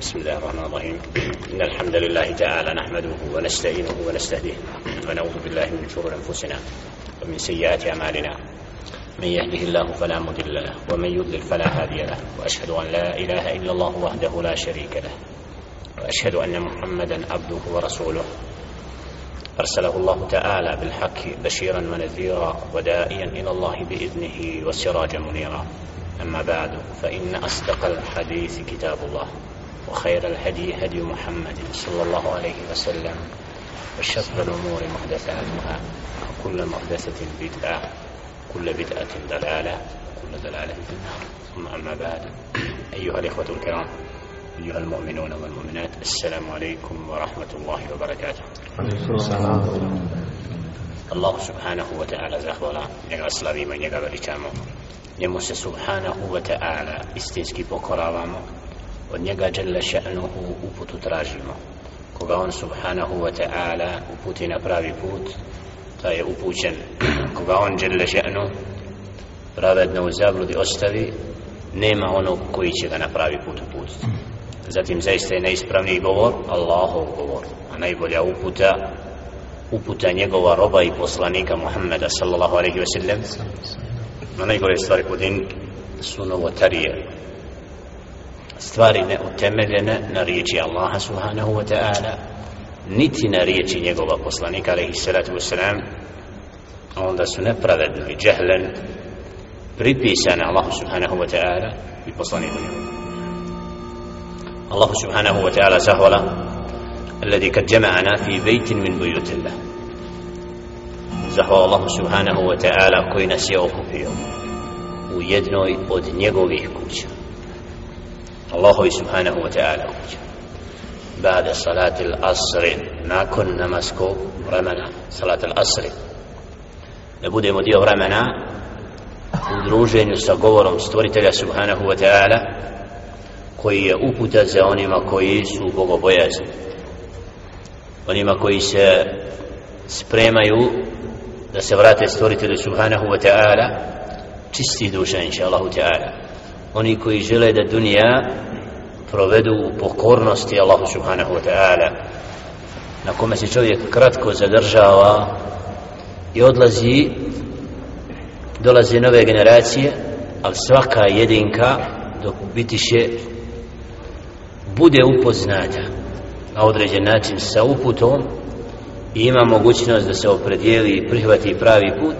بسم الله الرحمن الرحيم. إن الحمد لله تعالى نحمده ونستعينه ونستهديه. ونعوذ بالله من شرور أنفسنا ومن سيئات أعمالنا. من يهده الله فلا مضل له ومن يضلل فلا هادي له وأشهد أن لا إله إلا الله وحده لا شريك له وأشهد أن محمدا عبده ورسوله. أرسله الله تعالى بالحق بشيرا ونذيرا ودائيا إلى الله بإذنه وسراجا منيرا. أما بعد فإن أصدق الحديث كتاب الله. وخير الهدي هدي محمد صلى الله عليه وسلم وشر الأمور محدثاتها وكل محدثة بدعة كل بدعة ضلالة كل ضلالة في النار. ثم أما بعد أيها الإخوة الكرام أيها المؤمنون والمؤمنات السلام عليكم ورحمة الله وبركاته. الله سبحانه وتعالى زهولا njega slavimo i njega veličamo. Njemu se subhanahu wa ta'ala istinski od njega dželle še'nuhu uputu tražimo. Koga on subhanahu wa ta'ala uputi na pravi put taj je upućen. Koga on dželle še'nu pravedno u zabludi ostavi nema onog koji će ga na pravi put uputiti. Zatim zaista je neispravni govor Allahov govor. A najbolja uputa uputa njegova roba i poslanika Muhammeda sallallahu alaihi wa sallam na najgore stvari kod din su novotarije stvari neutemeljene na riječi Allaha subhanahu wa ta'ala niti na riječi njegova poslanika alaihi salatu wasalam onda su nepravedni džehlen pripisane Allahu subhanahu wa ta'ala i poslaniku njegova الله سبحانه وتعالى زهولا الذي قد جمعنا في بيت من بيوت الله زهو الله سبحانه وتعالى koji nas je okupio u jednoj od njegovih kuća Allahovi subhanahu wa ta'ala kuća. Ba'de salati l'asri, nakon namaskog vremena, salati l'asri. Da budemo dio vremena u druženju sa govorom stvoritelja subhanahu wa ta'ala koji je uputa za onima koji su bogobojazni. Onima koji se spremaju da se vrate stvoritelju subhanahu wa ta'ala čisti duša inša Allahu ta'ala oni koji žele da dunija provedu u pokornosti Allahu subhanahu wa ta'ala na kome se čovjek kratko zadržava i odlazi dolaze nove generacije ali svaka jedinka dok bitiše bude upoznata na određen način sa uputom i ima mogućnost da se opredijeli i prihvati pravi put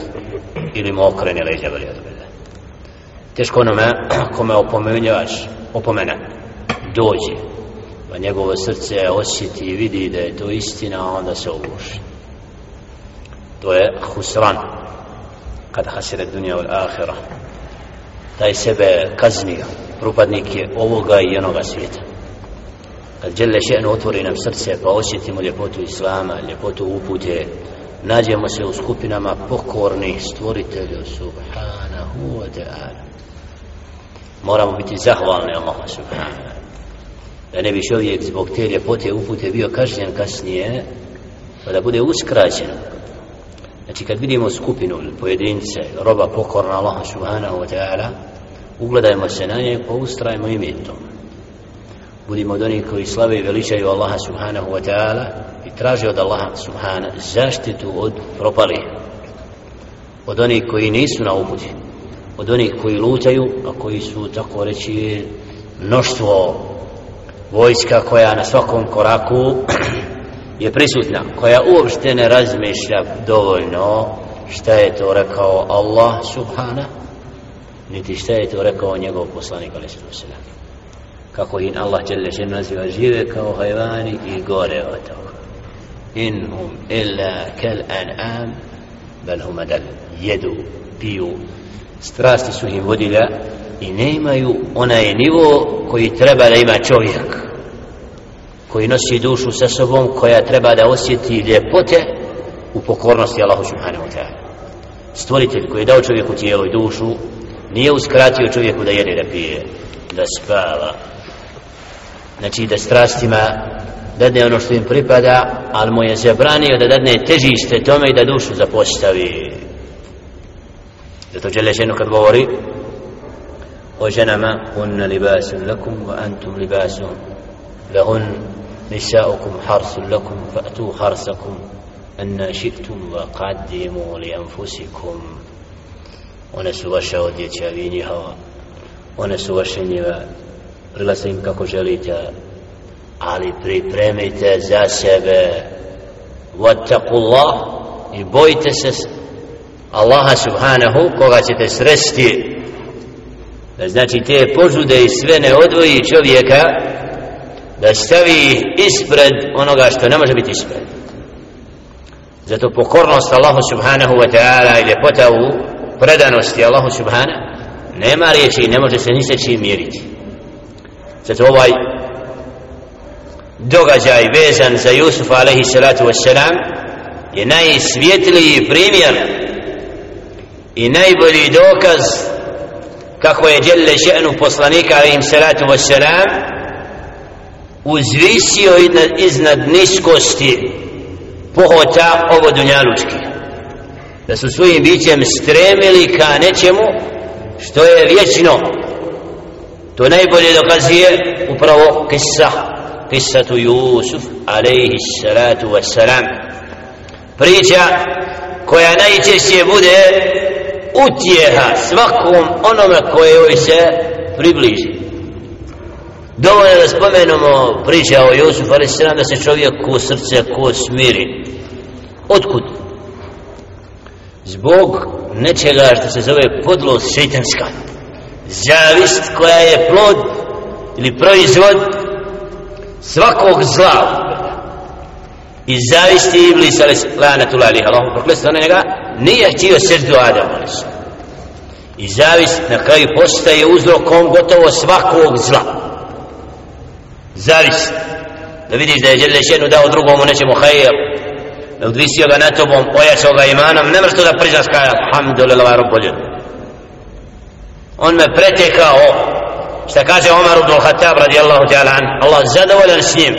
ili mu okrene leđa veli. Teško onome kome opomenjaš, opomena, dođe, pa njegovo srce osjeti i vidi da je to istina, a onda se obuši. To je husran, kada hasire dunja od ahira. Taj sebe kaznio, propadnik je ovoga i onoga svijeta kad žele še'nu otvori nam srce pa osjetimo ljepotu Islama, ljepotu upute nađemo se u skupinama pokornih stvoritelju subhanahu wa ta'ala. Moramo biti zahvalni Allahu subhanahu. Da ne bi čovjek zbog te ljepote upute bio kažnjen kasnije pa da bude uskraćen. Znači kad vidimo skupinu pojedince roba pokorna Allahu subhanahu wa ta'ala ugledajmo se na nje pa ustrajmo i budimo od onih koji slave i veličaju Allaha subhanahu wa ta'ala i traže od Allaha subhanahu zaštitu od propalih od onih koji nisu na uputi od onih koji lutaju a koji su tako reći mnoštvo vojska koja na svakom koraku je prisutna koja uopšte ne razmišlja dovoljno šta je to rekao Allah subhanahu niti šta je to rekao njegov poslanik alaihi sallam kako in Allah dželle šen naziva žive kao hajvani i gore od toga. In hum illa kal an'am bel hum adal jedu piju strasti su im vodila i ne imaju onaj nivo koji treba da ima čovjek koji nosi dušu sa sobom koja treba da osjeti ljepote u pokornosti Allahu subhanahu wa ta'ala. Stvoritelj koji je dao čovjeku tijelo i dušu nije uskratio čovjeku da jede da pije da spava. Znači da strastima dadne ono što im pripada ali mu je zabranio da dadne težište tome i da dušu zapostavi. Zato žele ženu kad govori o ženama hunna libasun lakum wa antum libasun. Lahun nisaukum harsun lakum fa'tu harsakum. Anna šiktum wa qaddimu li anfusikum. One su vaša odjeća vi njihova one su vaše njive prilazite im kako želite ali pripremite za sebe. Vattakullah i bojite se Allaha subhanahu koga ćete sresti. Znači te požude i sve ne odvoji čovjeka da stavi ispred onoga što ne može biti ispred. Zato pokornost Allahu subhanahu wa ta'ala i ljepota u predanosti Allahu subhanahu nema riječi i ne može se ni se čim mjeriti. Zato ovaj događaj vezan za Jusufa alaihi salatu wassalam je najsvjetliji primjer i najbolji dokaz kako je djelle še'nu poslanika alaihi salatu wassalam uzvisio iznad, iznad niskosti pohota ovo dunjalučki da su svojim bićem stremili ka nečemu što je vječno to najbolje dokazuje upravo kisa kissatu Jusuf alaihi salatu wassalam. Priča koja najčešće bude utjeha svakom onome koje joj se približi. Dovoljno da spomenemo priča o Jusuf alaihi salam da se čovjek ko srce ko smiri. Otkud? Zbog nečega što se zove podlost šeitanska. Zavist koja je plod ili proizvod svakog zla. I zavisti iblis ali lanatula alihi Allahom proklestva na njega nije htio srdu Adam i zavist na kraju postaje uzrokom gotovo svakog zla. Zavist. Da vidiš da je Đelešenu dao drugomu nečemu hajel odvisio ga na tobom ojačao ga imanom ne mreš to da priznaš kaj alhamdulillah rabboljen on me pretekao. Šta kaže Omar ibn Khattab radijallahu ta'ala an Allah zadovoljan s njim.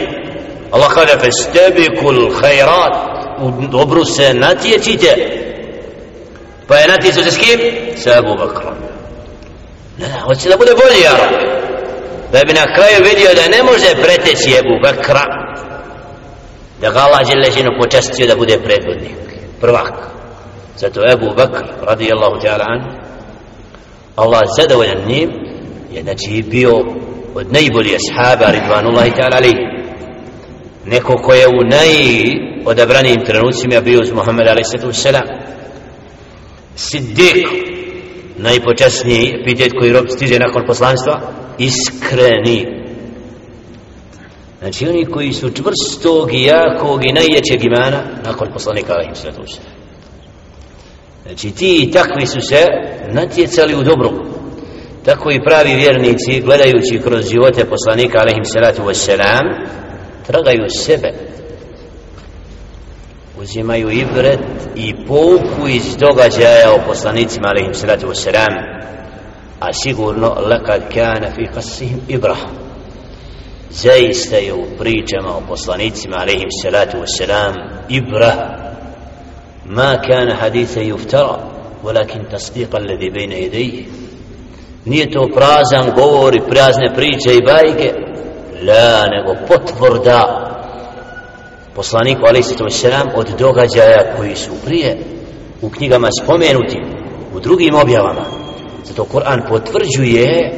Allah kaže festebikul khairat u dobru se natječite. Pa je natječu se s kim? sa Abu Bakrom. Ne, hoće da bude bolji ja da bi na kraju vidio da ne može preteći Abu Bakra da ga Allah Đelešinu počestio da bude predvodnik prvak zato Abu Bakr radijallahu ta'ala an Allah zadovoljan njim je znači bio od najbolji ashaba ridvanullahi ta'ala ali neko ko je u najodabranijim trenucima bio uz Muhammed a.s. Siddiq najpočasniji epitet koji rob stiže nakon poslanstva iskreni znači oni koji su čvrstog i jakog i najjačeg imana nakon poslanika alaihim sallatu znači ti i takvi su se natjecali u dobru. Tako i pravi vjernici gledajući kroz živote poslanika alaihim sallatu wassalam tragaju sebe. Uzimaju ibret i pouku iz događaja o poslanicima alaihim sallatu wassalam a sigurno lekad kana fi qasihim ibrahim zaista je u pričama o poslanicima alaihim salatu wasalam ibra. Ma kana haditha yuftara walakin tasdiqa alladhi bayna idejih nije to prazan govor i prazne priče i bajke la nego potvrda. Poslaniku alaihi salatu wassalam od događaja koji su prije u knjigama spomenuti u drugim objavama. Zato Kur'an potvrđuje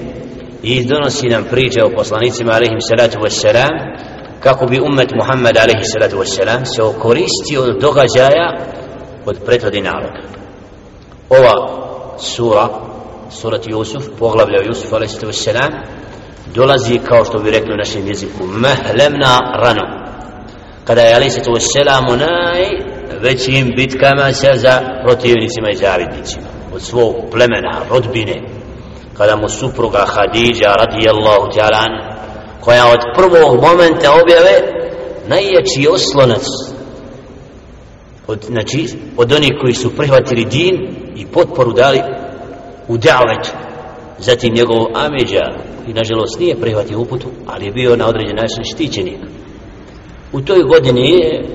i donosi nam priče o poslanicima alaihim salatu wassalam kako bi umet Muhammed alaihi salatu wassalam se okoristio od događaja od prethodi naroda. Ova sura surat Jusuf poglavlja Jusuf alaihi salatu wassalam dolazi kao što bi rekli u našem jeziku mehlemna rano kada je alaihi salatu wassalam u najvećim bitkama se za protivnicima i zavidnicima od svog plemena, rodbine kada mu supruga Hadidja radijallahu ta'ala koja od prvog momenta objave najjači oslonac od, znači, od onih koji su prihvatili din i potporu dali u davetu zatim njegov Ameđa i nažalost nije prihvatio uputu ali je bio na određen način štićenik. U toj godini je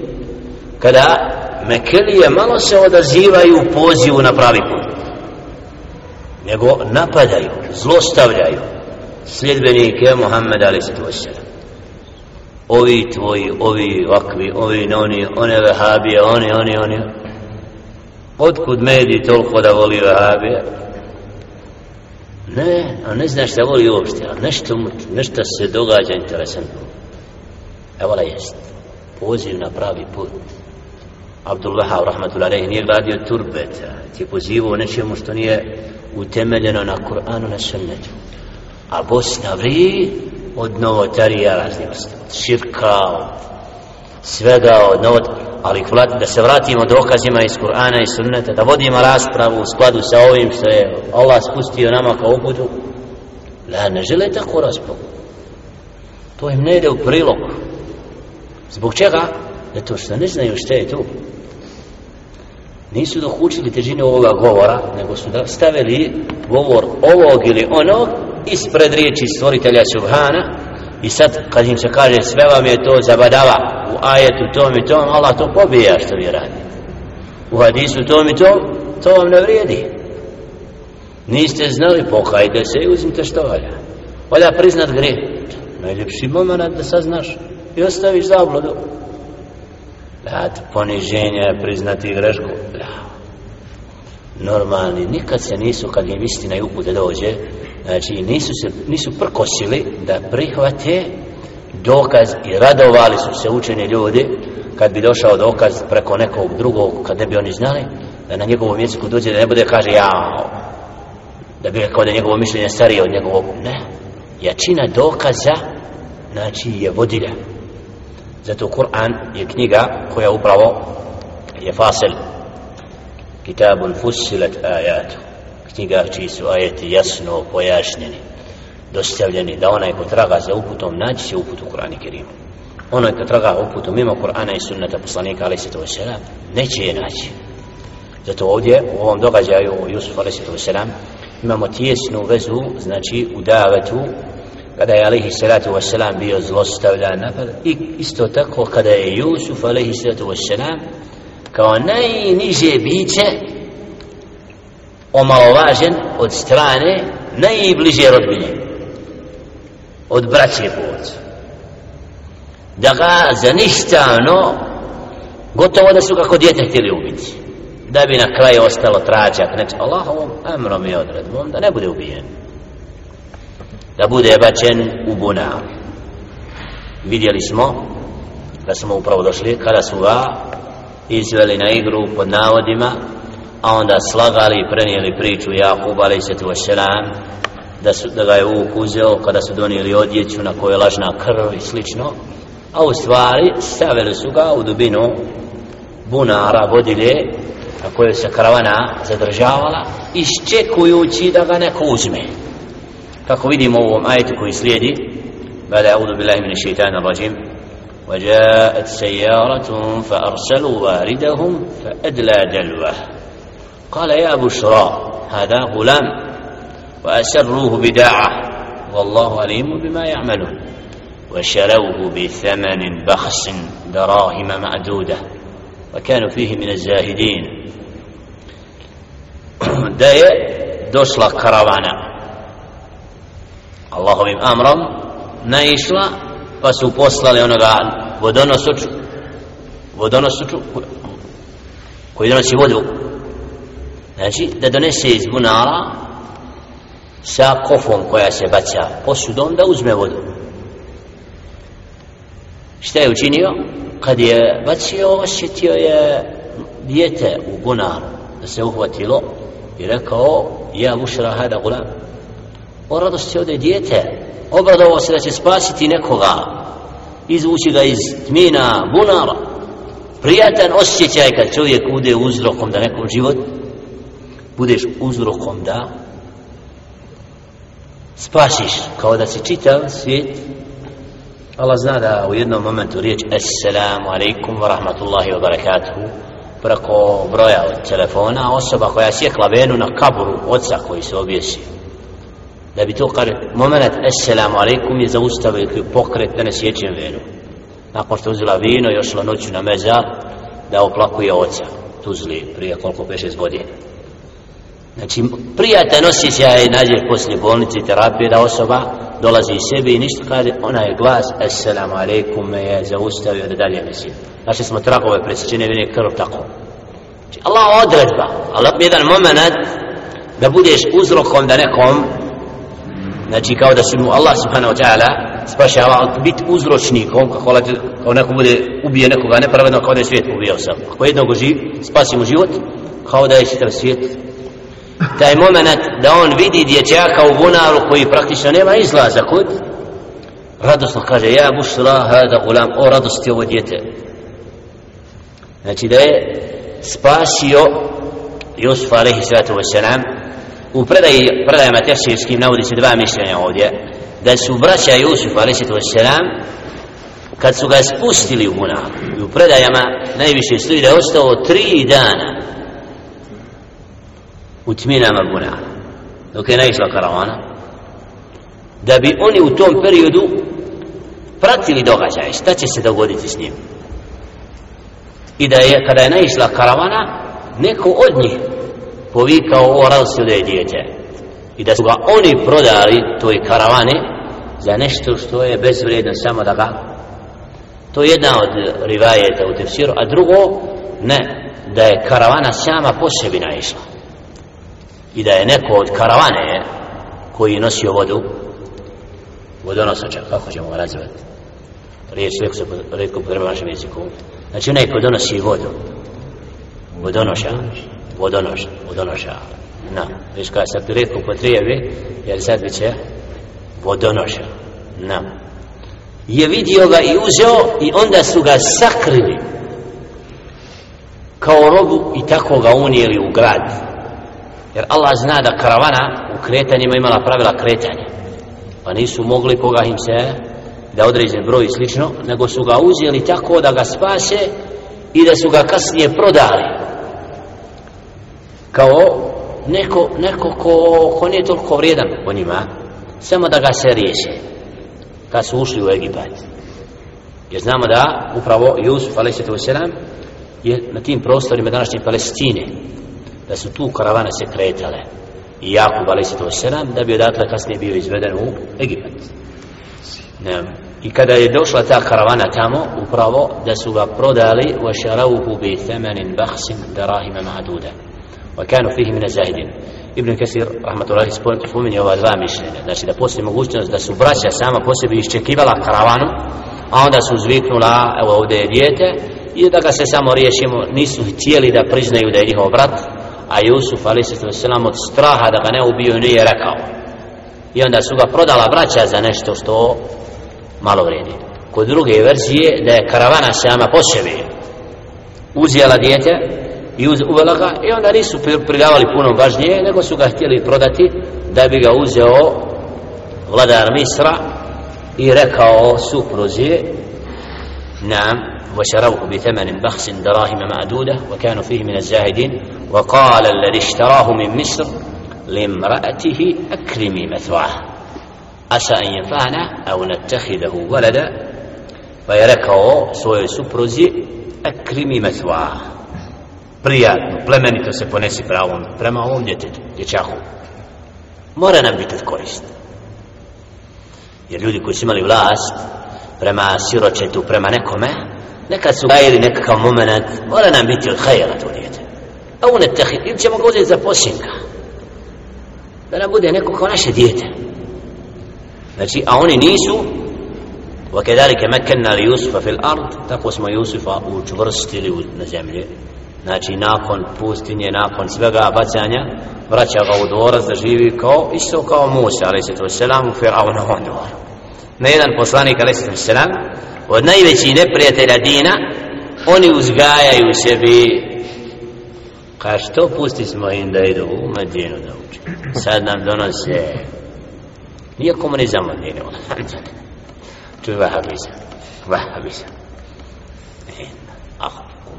kada Mekelije malo se odazivaju pozivu na pravi put nego napadaju, zlostavljaju sljedbenike Muhammed ali se ovi tvoji, ovi vakvi, ovi oni, one vehabije, oni, oni, oni. Otkud mediji toliko da voli vehabije? Ne, a ne znaš da voli uopšte, a nešto, nešto se događa interesantno. Evo la jest. Poziv na pravi put. Abdul Wahab, rahmatullahi, nije gradio turbeta, ti je pozivao nečemu što nije utemeljeno na Kur'anu, na sunnetu. A Bosna vri od novotarija raznih vrsta, od širka, od svega, od novot, ali da se vratimo dokazima iz Kur'ana i sunneta, da vodimo raspravu u skladu sa ovim što je Allah spustio nama kao uputu, la, ne žele tako raspravu. To im ne ide u prilog. Zbog čega? Zato što ne znaju što je to. Nisu dokučili težine ovoga govora, nego su da stavili govor ovog ili onog ispred riječi stvoritelja Subhana i sad kad im se kaže sve vam je to zabadava u ajetu tom i tom, Allah to pobija što vi radite. U hadisu tom i tom, to vam ne vrijedi. Niste znali, pokajte se i uzmite što valja. Valja priznat grije. Najljepši moment da saznaš i ostaviš zabludu. Dat poniženje, priznati grešku. Bravo. Normalni, nikad se nisu, kad im istina i upute dođe, znači nisu se nisu prkosili da prihvate dokaz i radovali su se učeni ljudi kad bi došao dokaz preko nekog drugog kad ne bi oni znali da na njegovom jeziku dođe da ne bude kaže ja da bi kao da njegovo mišljenje starije od njegovog ne jačina dokaza znači je vodilja zato Kur'an je knjiga koja upravo je fasel. Kitabun fusilat ajatu knjiga čiji su ajeti jasno pojašnjeni dostavljeni da onaj ko traga za uputom naći se uput u Kur'an i Kerimu. Onaj ko traga uputom mimo Kur'ana i sunnata poslanika alaih sato wasalam selam neće je naći. Zato ovdje u ovom događaju Jusuf alaih sato wasalam selam imamo tijesnu vezu znači u davetu kada je alaihi salatu wasalam bio zlostavljan napad i isto tako kada je Jusuf alaihi salatu wasalam kao najniže biće omalovažen od strane najbliže rodbine od braće povodca. Da ga za ništa no gotovo da su kako djete htjeli ubiti da bi na kraju ostalo tračak. Znači Allahovom amrom i odredbom da ne bude ubijen da bude bačen u bunar. Vidjeli smo da smo upravo došli kada su ga izveli na igru pod navodima a onda slagali i prenijeli priču Jakub alaihissalatu wassalam da, su, da ga je uvuk uzeo kada su donijeli odjeću na kojoj je lažna krv i slično a u stvari stavili su ga u dubinu bunara vodilje na kojoj se karavana zadržavala iščekujući da ga neko uzme. Kako vidimo u ovom ajetu koji slijedi بعد أعوذ بالله من الشيطان الرجيم وجاءت سيارة فأرسلوا واردهم فأدلى دلوه قال يا بشرى هذا غلام وأسروه بداعة والله عليم بما يعملون وشروه بثمن بخس دراهم معدودة وكانوا فيه من الزاهدين داية دوشلا كروانة Allahovim amrom naišla pa su poslali onoga vodonosuču vodonosuču koji donosi vodu. Znači da donese iz bunala sa kofom koja se baca posudom da uzme vodu. Šta je učinio? Kad je bacio osjetio je dijete u bunar da se uhvatilo i rekao ja mušra hada gulam o radosti ovdje dijete. Obradovao se da će spasiti nekoga. Izvući ga iz tmina bunara. Prijatan osjećaj kad čovjek bude uzrokom da nekom život budeš uzrokom da spasiš kao da si čitav svijet. Allah zna da u jednom momentu riječ Assalamu alaikum wa rahmatullahi wa barakatuhu preko broja od telefona osoba koja sjekla venu na kaburu oca koji se objesio da bi to kar moment Assalamu alaikum je zaustavio pokret da ne sjećem venu nakon što uzela vino i ošla noću na meza da oplakuje oca tuzli prije koliko 5-6 godina. Znači, prijata nosi se i nađe poslije bolnice i terapije da osoba dolazi sebi i ništa kaže ona je glas assalamu alaikum me je zaustavio da dalje mislim znači smo tragove presjećene vine krv tako. Znači Allah odredba Allah jedan moment da budeš uzrokom da nekom znači kao da si mu Allah subhanahu wa ta'ala spašava biti uzročnikom kako, Allah, kao neko bude ubije nekoga nepravedno kao da je svijet ubijao sam. Ako jednog živ, spasi mu život kao da je čitav svijet. Taj moment da on vidi dječaka u bunaru koji praktično nema izlaza kod radosno kaže ja bušra hada gulam o radosti ovo djete znači da je spasio Jusuf alaihi sallatu wasalam u predaji, predajama tefsirskim navodi se dva mišljenja ovdje da su braća Jusuf a.s. kad su ga spustili u bunar i u predajama najviše stoji da je ostao tri dana u tminama bunara dok je naišla karavana da bi oni u tom periodu pratili događaje šta će se dogoditi s njim i da je kada je naišla karavana neko od njih povikao o radosti da je dijete i da su ga oni prodali toj karavane za nešto što je bezvredno samo da ga to je jedna od rivajeta u tefsiru a drugo ne da je karavana sama po sebi naišla. I da je neko od karavane koji nosio vodu vodonosača, kako ćemo ga razvati riječ uvijek se redko potreba našem jeziku. Znači onaj ko donosi vodu vodonoša vodonoša, vodonoša na, viš kada se redko potrebi jer sad bit će vodonoša na. Je vidio ga i uzeo i onda su ga sakrili. Kao robu i tako ga unijeli u grad. Jer Allah zna da karavana u kretanjima imala pravila kretanja. Pa nisu mogli koga im se da određen broj i slično nego su ga uzeli tako da ga spase i da su ga kasnije prodali kao neko, neko ko, ko nije toliko vrijedan po njima samo da ga se riješe kad su ušli u Egipat jer znamo da upravo Jusuf a.s. je na tim prostorima današnje Palestine da su tu karavane se kretale i Jakub a.s. da bi odatle kasnije bio izveden u Egipat ne. i kada je došla ta karavana tamo upravo da su ga prodali wa šaravuhu bi themanin bahsin darahima ma'duda wa kanu fihi mine zahidin Ibn Kesir, rahmatullahi, spomeni ova dva mišljenja. Znači da postoji mogućnost da su braća sama po sebi iščekivala karavanu, a onda su zviknula, evo ovdje je dijete, i da ga se samo riješimo, nisu htjeli da priznaju da je njihov brat, a Jusuf a.s. od straha da ga ne ubiju nije rekao i onda su ga prodala braća za nešto što malo vredi kod druge verzije da je karavana sama po sebi uzijela dijete i uz, uvela ga i onda nisu pridavali puno važnije nego su ga htjeli prodati da bi ga uzeo vladar Misra i rekao supruzi nam وشروه بثمن بخس دراهم معدودة وكانوا فيه من الزاهدين وقال الذي اشتراه من مصر لامرأته أكرمي مثواه عسى أن ينفعنا أو نتخذه ولدا فيركه سوى سبروزي أكرمي مثواه prijatno, plemenito se ponesi pravom prema ovom djetetu, dječahu. Mora nam biti od korist. Jer ljudi koji su imali vlast prema siročetu, prema nekome, nekad su gajili nekakav moment, mora nam biti od hajera to djete. A u netahid, ili ćemo ga uzeti za posinka. Da nam bude neko kao naše djete. Znači, a oni nisu, وكذلك مكنا ليوسف في الأرض tako smo Jusufa učvrstili na zemlji znači nakon pustinje nakon svega bacanja vraća ga u dvorac da živi kao isto kao Musa ali se to selam u Firauna dvoru. Na jedan poslanik ali se to selam od najvećih neprijatelja dina oni uzgajaju sebi. Kaže, što pusti smo im da idu u Medinu da uči sad nam donose nije komunizam od njega to je vahabizam. Vahabizam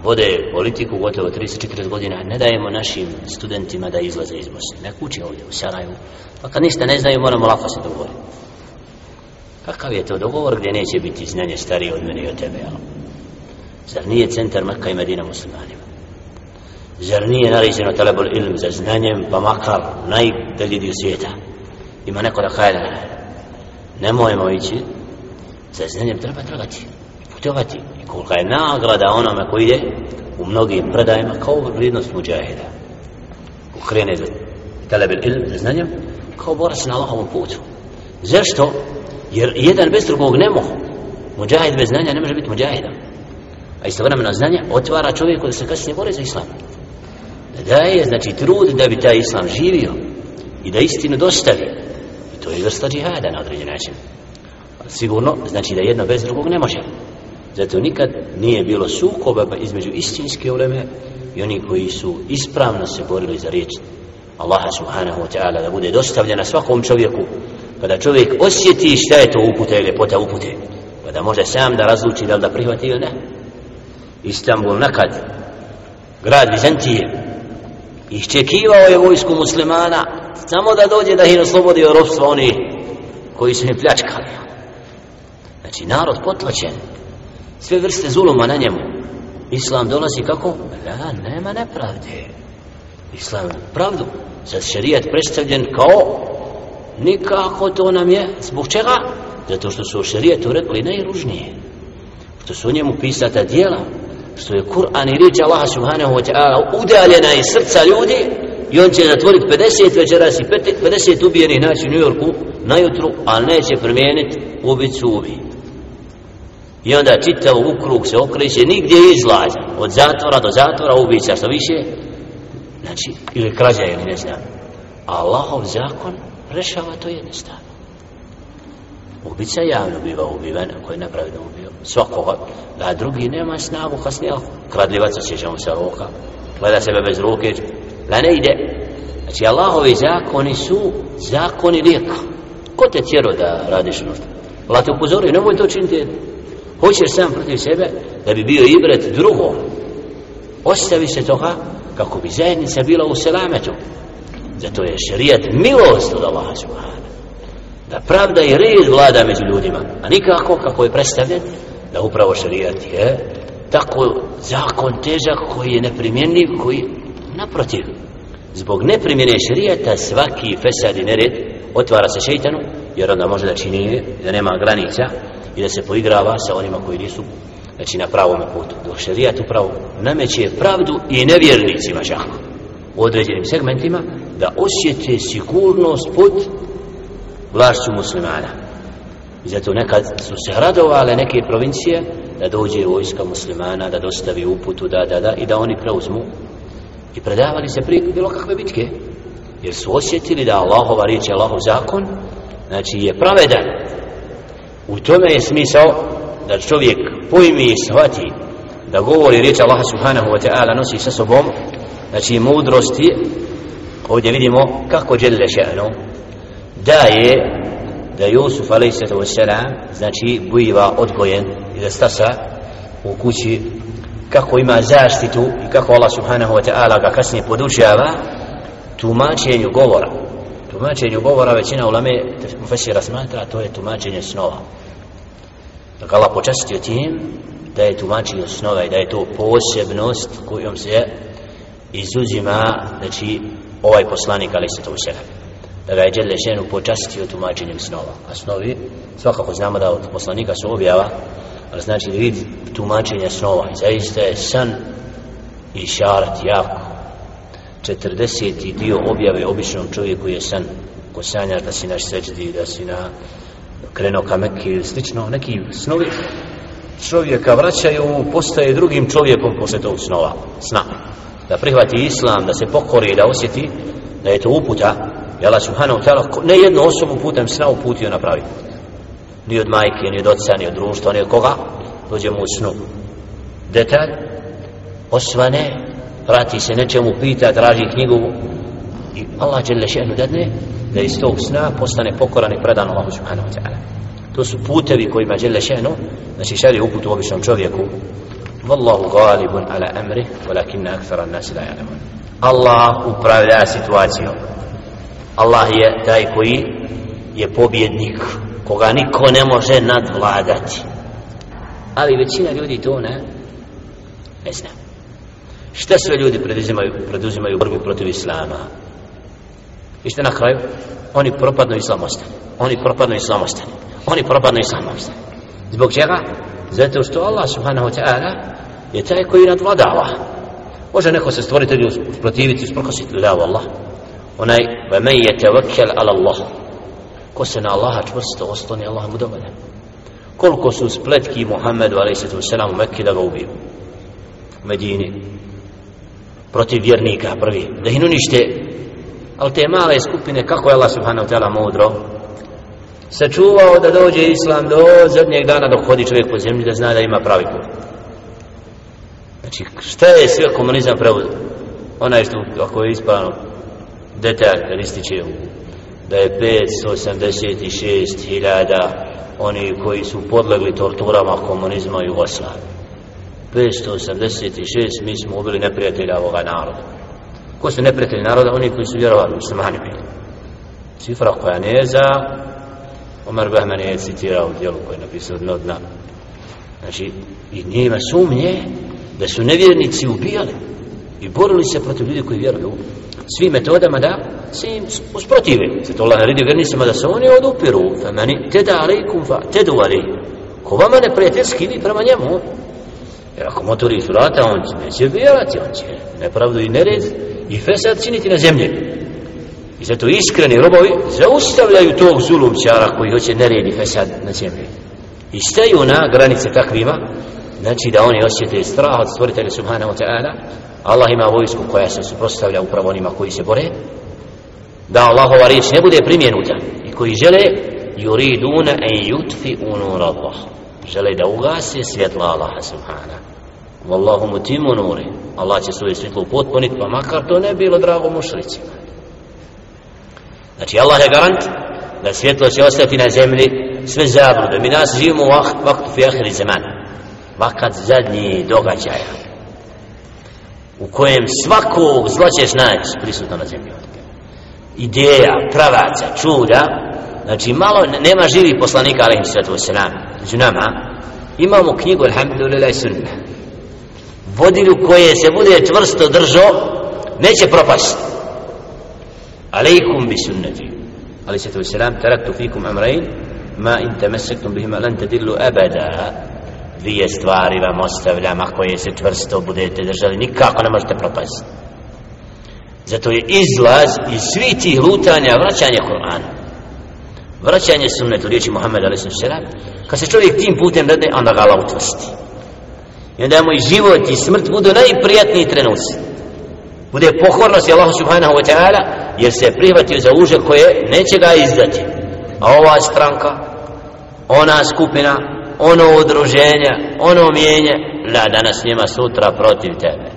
vode politiku gotovo 34 godina ne dajemo našim studentima da izlaze iz Bosne nek uči ovdje u Sarajevu pa kad ništa ne znaju moramo lako se dogovoriti Kakav je to dogovor gdje neće biti znanje starije od mene i od tebe, jel? Zar nije centar Mekka i Medina muslimanima? Zar nije naređeno talebol ilm za znanjem, pa makar najdalji dio svijeta? Ima neko da kaže, nemojmo ići za znanjem treba tragati putovati kolika je nagrada onome koji ide u mnogim predajima kao vrijednost muđahida. Ukrene za talebel ilm za znanjem kao borac na Allahovom putu. Zašto? jer jedan bez drugog ne mogu. Muđahid bez znanja ne može biti muđahidom a istovremeno znanje otvara čovjeku da se kasnije bore za islam. Da daje znači trud da bi taj islam živio i da istinu dostavi. I to je vrsta džihada na određen način. Sigurno znači da jedno bez drugog ne može zato nikad nije bilo sukoba pa između istinske uleme i oni koji su ispravno se borili za riječ Allaha subhanahu wa ta'ala da bude dostavljena svakom čovjeku pa kada čovjek osjeti šta je to upute i ljepota upute pa da može sam da razluči da li da prihvati ili ne. Istanbul nakad grad Bizantije iščekivao je vojsku muslimana samo da dođe da ih oslobodi od ropstva oni koji su im pljačkali. Znači narod potlačen sve vrste zuluma na njemu. Islam dolazi kako? da, nema nepravde. Islam pravdu. Sad šerijat predstavljen kao? Nikako to nam je. Zbog čega? zato što su o šerijetu rekli najružnije. Što su u njemu pisata dijela što je Kur'an i riječ Allaha subhanahu wa ta'ala udaljena iz srca ljudi i on će zatvoriti 50 večeras i 50 ubijenih naći u New Yorku najutru, ali neće promijeniti ubicu ubiju I onda čitav ukrug se okreće, nigdje izlaz, od zatvora do zatvora ubica što više, znači, ili krađa ili ne znam. Allahov zakon rešava to jednostavno. Ubica javno biva ubivan, ako je nepravedno ubio svakoga, a drugi nema snagu kasnije, kradljivac osjećamo se roka, gleda sebe bez ruke, da ne ide. Znači, Allahovi zakoni su zakoni lijeka. Ko te tjero da radiš nešto? Allah te upozori, nemoj to činiti. Hoćeš sam protiv sebe da bi bio ibret drugo. Ostavi se toga kako bi zajednica bila u selametu. Zato je šerijat milost od Allaha subhanahu da pravda i red vlada među ljudima a nikako kako je predstavljen da upravo šerijat je tako zakon težak koji je neprimjenljiv koji naprotiv zbog neprimjene šerijata svaki fesad i nered otvara se šeitanu jer onda može da čini da nema granica i da se poigrava sa onima koji nisu znači na pravom putu. Dok šerijat upravo nameće pravdu i nevjernicima čak. U određenim segmentima da osjete sigurnost pod vlašću muslimana. I zato nekad su se radovale neke provincije da dođe vojska muslimana da dostavi uputu da, da, da i da oni preuzmu. I predavali se prije bilo kakve bitke jer su osjetili da Allahova riječ je Allahov zakon znači je pravedan u tome je smisao da čovjek pojmi i shvati da govori riječ Allaha subhanahu wa ta'ala nosi sa sobom znači mudrosti ovdje vidimo kako djelje še'no daje da Jusuf a.s. znači biva odgojen i da stasa u kući kako ima zaštitu i kako Allah subhanahu wa ta'ala ga kasnije podučava tumačenju govora tumačenju govora većina ulame mufesira smatra to je tumačenje snova da Allah počastio tim da je tumačenje snova i da je to posebnost kojom se izuzima znači ovaj poslanik ali se to da ga je Đele ženu počastio tumačenjem snova. A snovi, svakako znamo da od poslanika su objava, ali znači vid tumačenja snova. I zaista je san i šarat jako. 40. dio objave običnom čovjeku je san ko sanjaš da si na seđdi, da si na krenuo ka Mekke ili slično, neki snovi čovjeka vraćaju, postaje drugim čovjekom posle tog snova, sna. Da prihvati islam, da se pokori, da osjeti da je to uputa I Allah subhanahu ta'ala ne jednu osobu putem sna uputio na pravi Ni od majke, ni od oca, ni od društva, ni od koga. Dođe mu u snu. Detalj. Osvane. Vrati se nečemu, pita, traži knjigu. I Allah će lešenu dadne da iz tog sna postane pokoran i predan Allahu subhanahu wa ta'ala. To su putevi kojima je lešenu, znači šalje uput u običnom čovjeku. Wallahu galibun ala amri, walakinna akthara nasi la ya'lamun Allah upravlja situacijom. Allah je taj koji je pobjednik koga niko ne može nadvladati ali većina ljudi to ne ne znam šta sve ljudi preduzimaju preduzimaju borbu protiv islama? I šta na kraju? Oni propadnu islam oni propadnu islam oni propadnu i zbog čega? zato što Allah subhanahu wa ta'ala je taj koji nadvladava. Može neko se stvoritelju protiviti usprkositi la Allah? Onaj ve men je tevakkel ala Allah. Ko se na Allaha čvrsto osloni Allah mu dovoljan. Koliko su spletki Muhammedu a.s. u Mekke da ga ubiju? U Medini protiv vjernika prvi da ih unište. Ali te male skupine kako je Allah subhanahu ta'ala mudro? Sačuvao da dođe islam do zadnjeg dana dok hodi čovjek po zemlji da zna da ima pravi put. Znači šta je sve komunizam preuzeo? Onaj što ako je ispravno detalj kad ističe da je 586 hiljada oni koji su podlegli torturama komunizma i Jugoslavije. 586 mi smo ubili neprijatelja ovoga naroda. Ko su neprijatelji naroda? oni koji su vjerovali muslimani bili. Cifra koja ne je za Omar Bahman je citirao u dijelu koje je napisao dno dna. Znači i njima sumnje da su nevjernici ubijali i borili se protiv ljudi koji vjeruju svim metodama da se im usprotive. Zato Allah naredio vjernicima da se oni odupiru. Fa mani teda alaikum fa tedu alaikum. Ko vama ne prijateljski vi prema njemu jer ako motori su rata on će neće vjerati on će nepravdu i nered i fesad činiti na zemlji. I zato iskreni robovi zaustavljaju tog zulumčara koji hoće nered i fesad na zemlji. I staju na granice takvima znači da oni osjete strah od stvoritelja subhanahu wa ta'ala. Allah ima vojsku koja se suprostavlja upravo onima koji se bore. Da Allahova riječ ne bude primjenuta i koji žele yuriduna en yutfi unur Allah žele da ugase svjetla Allaha subhanahu Wallahu mutimu nuri. Allah će svoje svjetlo potpuniti pa makar to ne bilo drago mušricima znači Allah je garant da svjetlo će ostati na zemlji sve zablude. Mi nas živimo u vaktu fi ahiri zaman vakat zadnji događaja u kojem svakog zla ćeš naći prisutno na zemlji. Ideja, pravaca, čuda znači malo nema živih poslanika alaihim sallatu wasalam među nama imamo knjigu alhamdulillah sunna vodilju koje se bude čvrsto držao neće propasti alaikum bi sunnati alaihim sallatu wasalam taraktu fikum amrain ma in tamassaktum bihima lan tadillu abada. Dvije stvari vam ostavljam ako je se čvrsto budete držali nikako ne možete propasti zato je izlaz iz svih tih lutanja vraćanje Kur'ana vraćanje sunnetu riječi Muhammed a.s. kad se čovjek tim putem rade onda ga Allah utvrsti i onda mu i život i smrt budu najprijatniji trenuci. Bude pohornost i Allah subhanahu wa ta'ala jer se je prihvatio za uže koje neće ga izdati. A ova stranka ona skupina ono udruženje ono mijenje la danas njema sutra protiv tebe.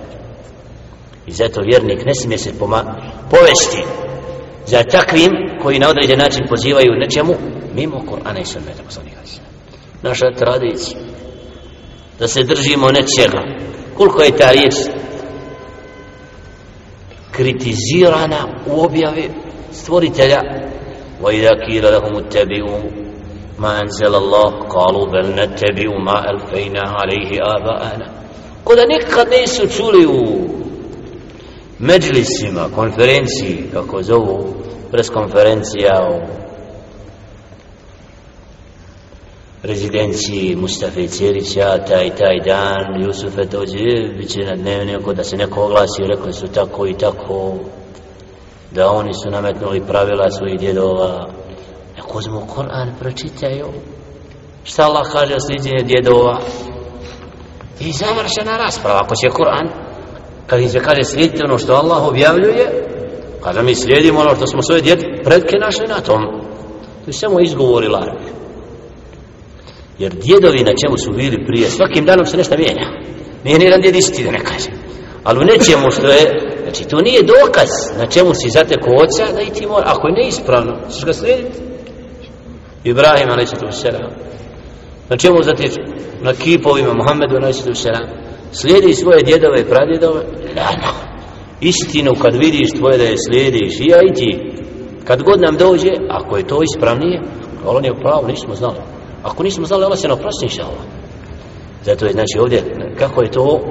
I zato vjernik ne smije se povesti za takvim koji na određen način pozivaju nečemu mimo Kur'ana i Sunneta poslanika naša tradicija da se držimo nečega koliko je ta riječ kritizirana u objavi stvoritelja wa idha kila lahum uttabi'u ma anzala Allah qalu bal nattabi'u ma alfayna alayhi aba'ana. Ko da nikad nisu čuli u međlisima, konferenciji, kako zovu, preskonferencija o rezidenciji Mustafa Cirića, taj taj dan, Jusuf je dođe, bit će na dnevniku da se neko oglasi, rekli su tako i tako, da oni su nametnuli pravila svojih djedova, neko uzmu Koran, pročitaju, šta Allah kaže o sliđenje djedova, i završena rasprava, ako će Koran, kad im se kaže slijedite ono što Allah objavljuje pa kada mi slijedimo ono što smo svoje djete predke našli na tom. To je samo izgovori larvi. jer djedovi na čemu su bili prije svakim danom se nešto mijenja. Nije nijedan djed isti da ne kaže ali u nečemu što je znači to nije dokaz na čemu si zateko oca da i ti mora ako je neispravno ćeš ga slijediti. Ibrahim a.s. na čemu zateču? Na kipovima Muhammedu a.s slijedi svoje djedove i pradjedove? Lana istinu kad vidiš tvoje da je slijediš i ja i ti. Kad god nam dođe ako je to ispravnije ali on je pravo nismo znali. Ako nismo znali Allah se ne oprosti inša Allah. Zato je znači ovdje kako je to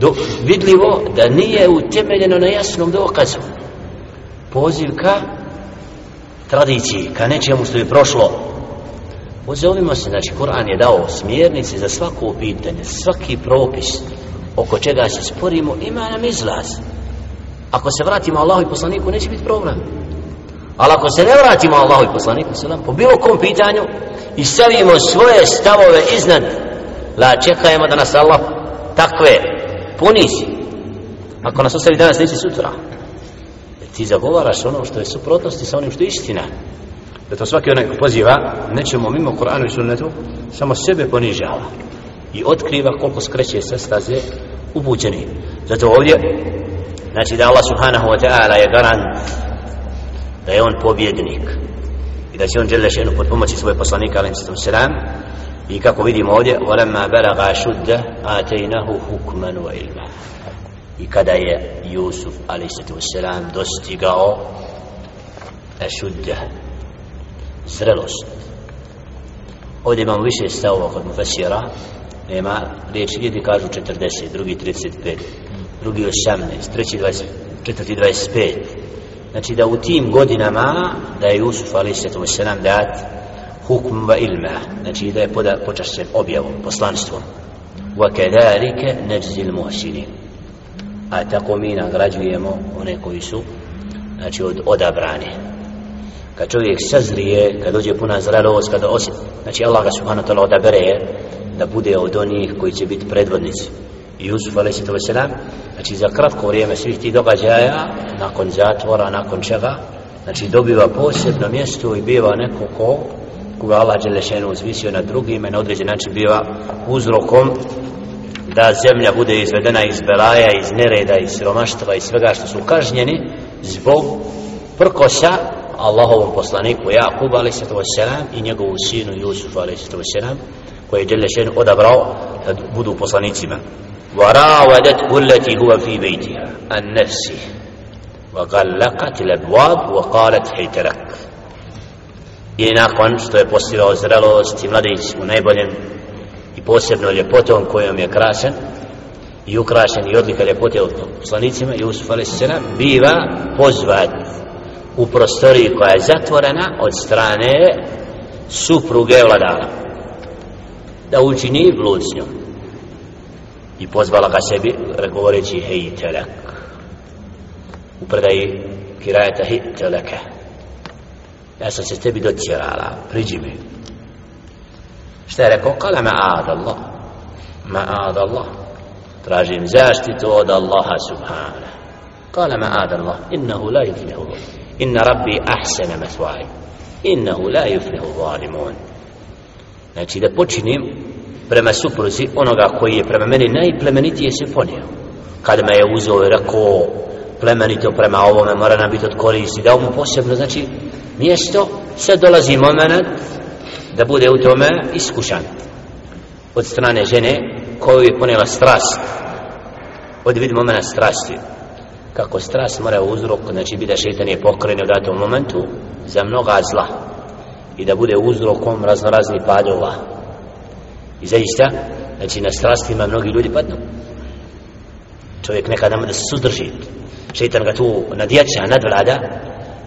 do, vidljivo da nije utemeljeno na jasnom dokazu. Poziv ka tradiciji ka nečemu što je prošlo. Pozovimo se, znači, Kur'an je dao smjernice za svako pitanje, svaki propis oko čega se sporimo, ima nam izlaz. Ako se vratimo Allahu i poslaniku, neće biti problem. Ali ako se ne vratimo Allahu i poslaniku, selam, po bilo kom pitanju, i stavimo svoje stavove iznad, la čekajemo da nas Allah takve ponizi. Ako nas ostavi danas, neće sutra. Ti zagovaraš ono što je suprotnosti sa onim što je istina. Zato svaki onaj ko poziva, nećemo mimo Kur'anu i sunnetu, samo sebe ponižava. I otkriva koliko skreće sa staze upućeni. Zato ovdje, znači da Allah subhanahu wa ta'ala je garant da je on pobjednik i da će on žele šenu pod pomoći svoje poslanika alim sallam selam i kako vidimo ovdje walamma balaga šudda atejnahu hukman wa ilma i kada je Jusuf alim sallam dostigao e, šudda zrelost. Ovdje imamo više stavova kod mufasira nema riječi jedni kažu 40 drugi 35 drugi 18 treći 20 četvrti 25 znači da u tim godinama da je Jusuf a.s. dat hukm va ilma znači da je poda, počašćen objavom poslanstvom. Wa kadhalika najzi al-muhsinin a tako mi nagrađujemo one koji su znači od odabrani kad čovjek sazrije kad dođe puna zrelost kada osjeti, znači Allah ga subhanahu wa ta'ala odabere da bude od onih koji će biti predvodnici Jusuf a.s. znači za kratko vrijeme svih tih događaja nakon zatvora, nakon čega znači dobiva posebno mjesto i biva neko ko koga Allah Đelešenu uzvisio na drugim i na određen način biva uzrokom da zemlja bude izvedena iz belaja, iz nereda, iz siromaštva i svega što su kažnjeni zbog prkosa Allahovom poslaniku Jakub a.s. i njegovu sinu Jusuf a.s. koji je Đelešenu odabrao da budu poslanicima وراودته التي هو في بيتها عن نفسه وغلقت الابواب وقالت حيت لك i nakon što je postigao zrelost i mladić u najboljem i posebno ljepotom kojom je krašen i ukrašen i odlika ljepote od poslanicima Jusuf a.s. biva pozvat u prostoriji koja je zatvorena od strane supruge vladara. Da učini blud s njom i pozvala ga sebi govoreći hej telek. U predaji kirajeta hej teleke. Ja sam se tebi docirala priđi mi. Šta je rekao? Kala ma'ad Allah. Ma'ad Allah. Tražim zaštitu od Allaha subhana kala ma'ad Allah. Innahu la yuflihu inna rabbi ahsana mathwai innahu la yuflihu zalimun. Znači da počinim prema supruzi onoga koji je prema meni najplemenitije se ponio. Kada me je uzeo i rekao plemenito prema ovome mora nam biti od koristi. Dao mu posebno znači mjesto sad dolazi moment da bude u tome iskušan. Od strane žene koju je ponela strast. Od vid momena strasti kako strast mora uzrok znači bi da šeitan je pokrenio u datom momentu za mnoga zla i da bude uzrokom raznoraznih padova I zaista, znači na strastima mnogi ljudi padnu. Čovjek nekada da se sudrži. Šeitan ga tu nadjača, nadvlada.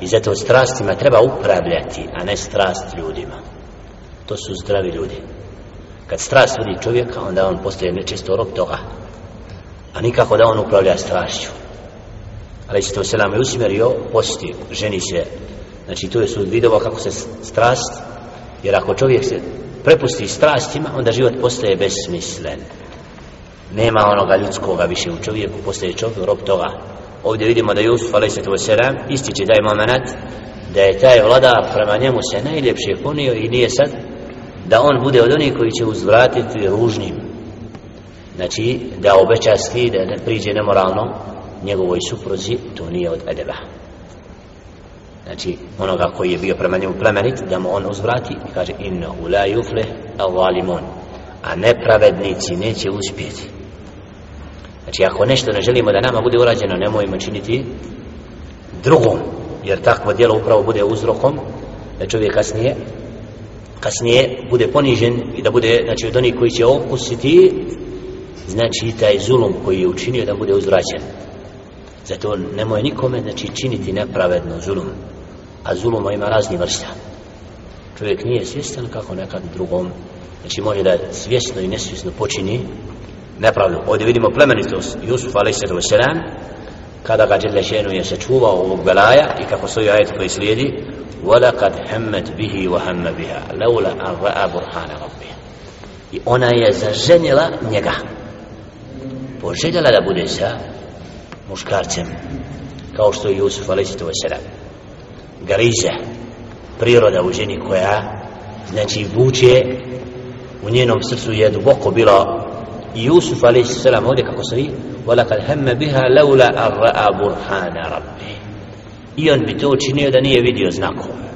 I zato strastima treba upravljati, a ne strast ljudima. To su zdravi ljudi. Kad strast vodi čovjeka, onda on postaje nečisto rob toga. A nikako da on upravlja strašću. Ali se to selam je usmjerio, posti, ženi se. Znači to je su vidova kako se strast, jer ako čovjek se prepusti strastima, onda život postaje besmislen. Nema onoga ljudskoga više u čovjeku, postaje čovjek rob toga. Ovdje vidimo da Jusuf a.s. ističe taj moment da je taj vlada prema njemu se najljepše ponio i nije sad da on bude od onih koji će uzvratiti ružnim. Znači, da obećasti, da ne priđe nemoralno njegovoj supruzi, to nije od edeba. Znači onoga koji je bio prema njemu plemenit da mu on uzvrati i kaže innahu la yuflih al-zalimun. A nepravednici neće uspjeti. Znači ako nešto ne želimo da nama bude urađeno nemojmo činiti drugom. Jer takvo djelo upravo bude uzrokom da čovjek kasnije kasnije bude ponižen i da bude znači od onih koji će okusiti znači taj zulum koji je učinio da bude uzvraćen. zato nemoj nikome znači činiti nepravedno zulum a zuluma ima razni vrsta čovjek nije svjestan kako nekad drugom znači može da svjesno i nesvjesno počini nepravdu ovdje vidimo plemenitost Jusuf a.s. kada ga Đelešenu je sačuvao ovog belaja i kako stoji ajet koji slijedi وَلَقَدْ هَمَّتْ بِهِ وَهَمَّ بِهَا لَوْلَا أَنْ رَأَ بُرْحَانَ رَبِّهِ i ona je zaženila njega poželjela da bude sa muškarcem kao što je Jusuf a.s. garize priroda u ženi koja znači vuče u njenom srcu je duboko bilo i Jusuf a.s. ovdje kako se vi وَلَقَدْ هَمَّ بِهَا لَوْلَا أَنْ رَأَ بُرْحَانَ رَبِّهِ i on bi to učinio da nije vidio znakove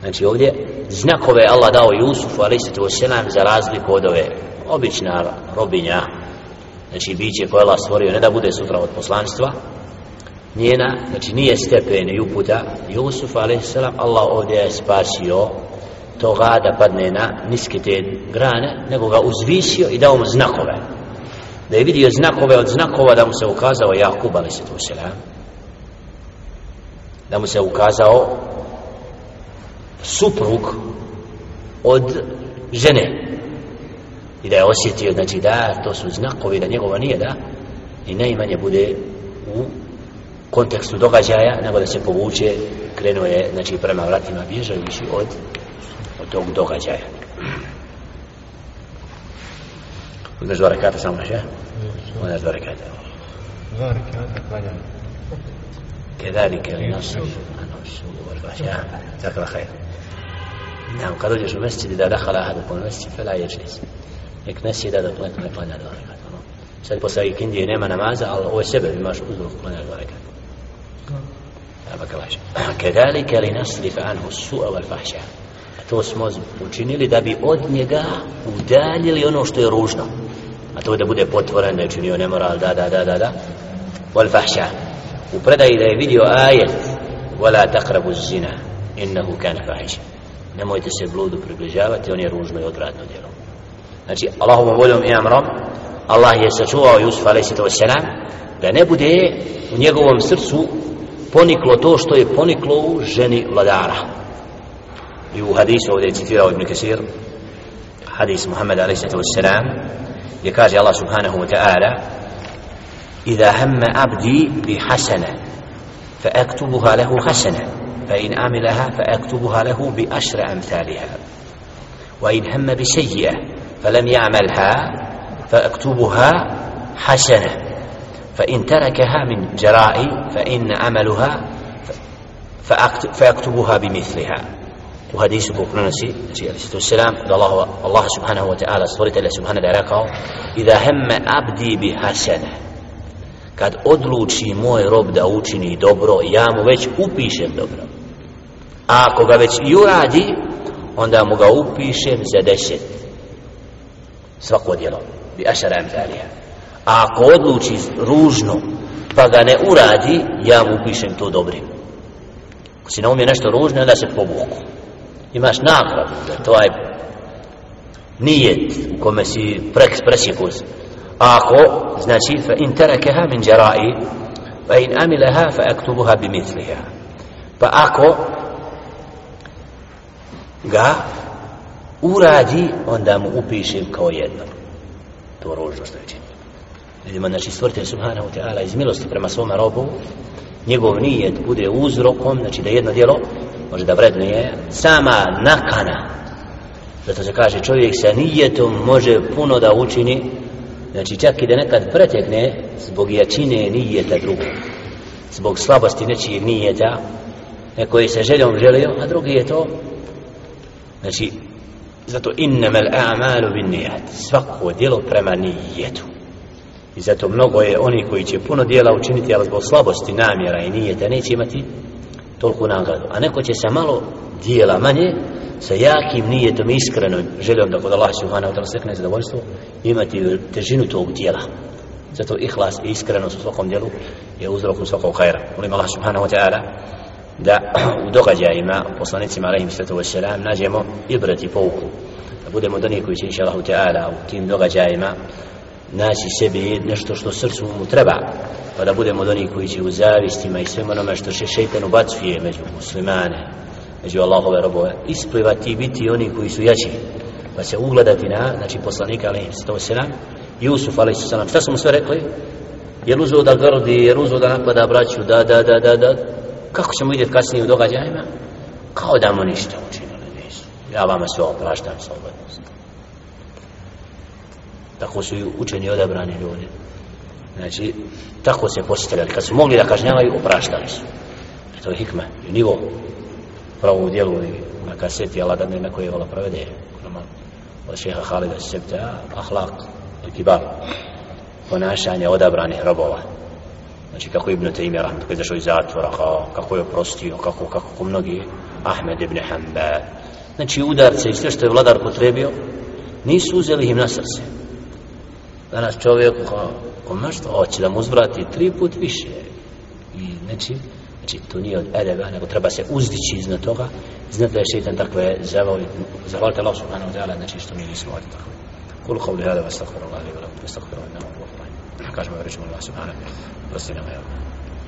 znači ovdje znakove Allah dao Jusufu a.s. za razliku od ove obična robinja znači biće koje Allah stvorio ne da bude sutra od poslanstva njena, znači nije stepen i uputa Jusuf a.s. Allah ovdje je spasio toga da padne na niske te grane nego ga uzvisio i dao mu znakove da je vidio znakove od znakova da mu se ukazao Jakub a.s. da mu se ukazao suprug od žene i da je osjetio znači da to su znakovi da njegova nije da i najmanje bude u kontekstu događaja nego da se povuče krenuo je znači prema vratima bježajući od od tog događaja Uzmeš dva rekata samo naš, ja? Uzmeš dva rekata. Dva rekata, klanjam. كذلك لنصرف عنه السوء والفحشاء جزاك الله خير نعم قد وجد المسجد إذا دخل أحدكم المسجد فلا يجلس nek ne sjeda da klanja, ne klanja dva rekata. No. Sad posle ikindije nema namaza, ali ovo je sebe, imaš uzrok klanja dva rekata. Aba kalaša. Kedalike li nasrif anhu su'a wal fahša. To smo učinili da bi od njega udaljili ono što je ružno. A to da bude potvoren, da je činio nemoral, da, da, da, da, da. Wal fahša. U predaji da je vidio ajet wala taqrabu zina innahu kana fahisha. Nemojte se bludu približavati, on je ružno i odvratno djelo. Znači Allahovom voljom i amrom Allah je sačuvao Jusuf a.s. da ne bude u njegovom srcu poniklo to što je poniklo u ženi vladara i u hadisu ovdje je citirao Ibn Kesir hadis Muhammed a.s. gdje kaže Allah subhanahu wa ta'ala إذا هم عبدي بحسنة فأكتبها له حسنة فإن عملها فأكتبها له بأشر أمثالها وإن هم بسيئة فلم يعملها فاكتبها حسنة. فإن تركها من جرائي فإن عملها فيكتبها بمثلها. وحديث بوكرنسي عليه الصلاة والسلام. الله الله سبحانه وتعالى صورت الله سبحانه وتعالى إذا هم عبدي بحسنة. kad odluči moj rob da učini dobro ja mu već upišem dobro. a ako ga već i uradi onda svako djelo. Bi ašara emzalija a ako odluči ružno pa ga ne uradi ja mu pišem to dobrim. Ako si naumije nešto ružno onda se povuku imaš nagradu da to je nijet u kome si preks presjekus a ako znači fa in terakeha min jarai fa in amilaha fa aktubuha bi mitliha. Pa ako ga uradi, onda mu upišem kao jedno. To ružno što je činio. Vidimo, znači, stvrte Subhanahu Teala iz milosti prema svome robu, njegov nijet bude uzrokom, znači da jedno djelo može da vrednuje sama nakana. Zato se kaže, čovjek sa nijetom može puno da učini, znači čak i da nekad pretekne zbog jačine nijeta drugog. Zbog slabosti nečijeg nijeta, neko je sa željom želio, a drugi je to, znači, zato innamal a'malu bin nijat svako djelo prema nijetu. I zato mnogo je oni koji će puno djela učiniti ali zbog slabosti namjera i nijeta neće imati toliko nagradu. A neko će sa malo djela manje sa jakim nijetom iskrenom željom da kod Allah subhanahu wa ta'ala stekne zadovoljstvo imati težinu tog djela. Zato ihlas i iskrenost u svakom djelu je uzrok u svakom hajra molim Allah subhanahu wa ta'ala da u događajima poslanicima alaihim sallatu wassalam nađemo ibrati pouku. Da budemo do koji će inša Allahu Teala u tim događajima naći sebi nešto što srcu mu treba pa da budemo do koji će u zavistima i svema onome što še šeitan ubacuje među muslimane među Allahove robove. Isplivati i biti oni koji su jači pa se ugledati na znači poslanika alaihim sallatu se nam Jusuf ali su šta smo sve rekli? Je uzeo da grdi jer uzeo da napada braću da da da da da kako ćemo vidjeti kasnije u događajima? Kao da mu ništa učinili nisu ja vama sve opraštam slobodno. tako su i učeni odabrani ljudi. Znači tako se postavljali kad su mogli da kažnjavaju opraštali su. E to je hikma. I nivo pravo u dijelu na kaseti Allah da ne na koje je vola provede. Od šeha Halida Sebta ahlak kibar ponašanje odabranih robova znači kako Ibn Taymi Rahmet koji je zašao iz zatvora kao, kako je oprostio kako, kako, kako mnogi Ahmed ibn Hanbal. Znači udarce i sve što je vladar potrebio nisu uzeli im na srce. Danas čovjek kao, ko nešto hoće da mu uzvrati tri put više. I znači znači to nije od edeba nego treba se uzdići iznad toga. Iznad da je šeitan takve zavali zahvalite Allah subhanahu wa ta'ala znači što mi nismo od takve. kul qavli hada wa astaghfiru Allah li wa lakum astaghfiru kažemo rećemo Allah subhanahu wa ta'ala prosti nama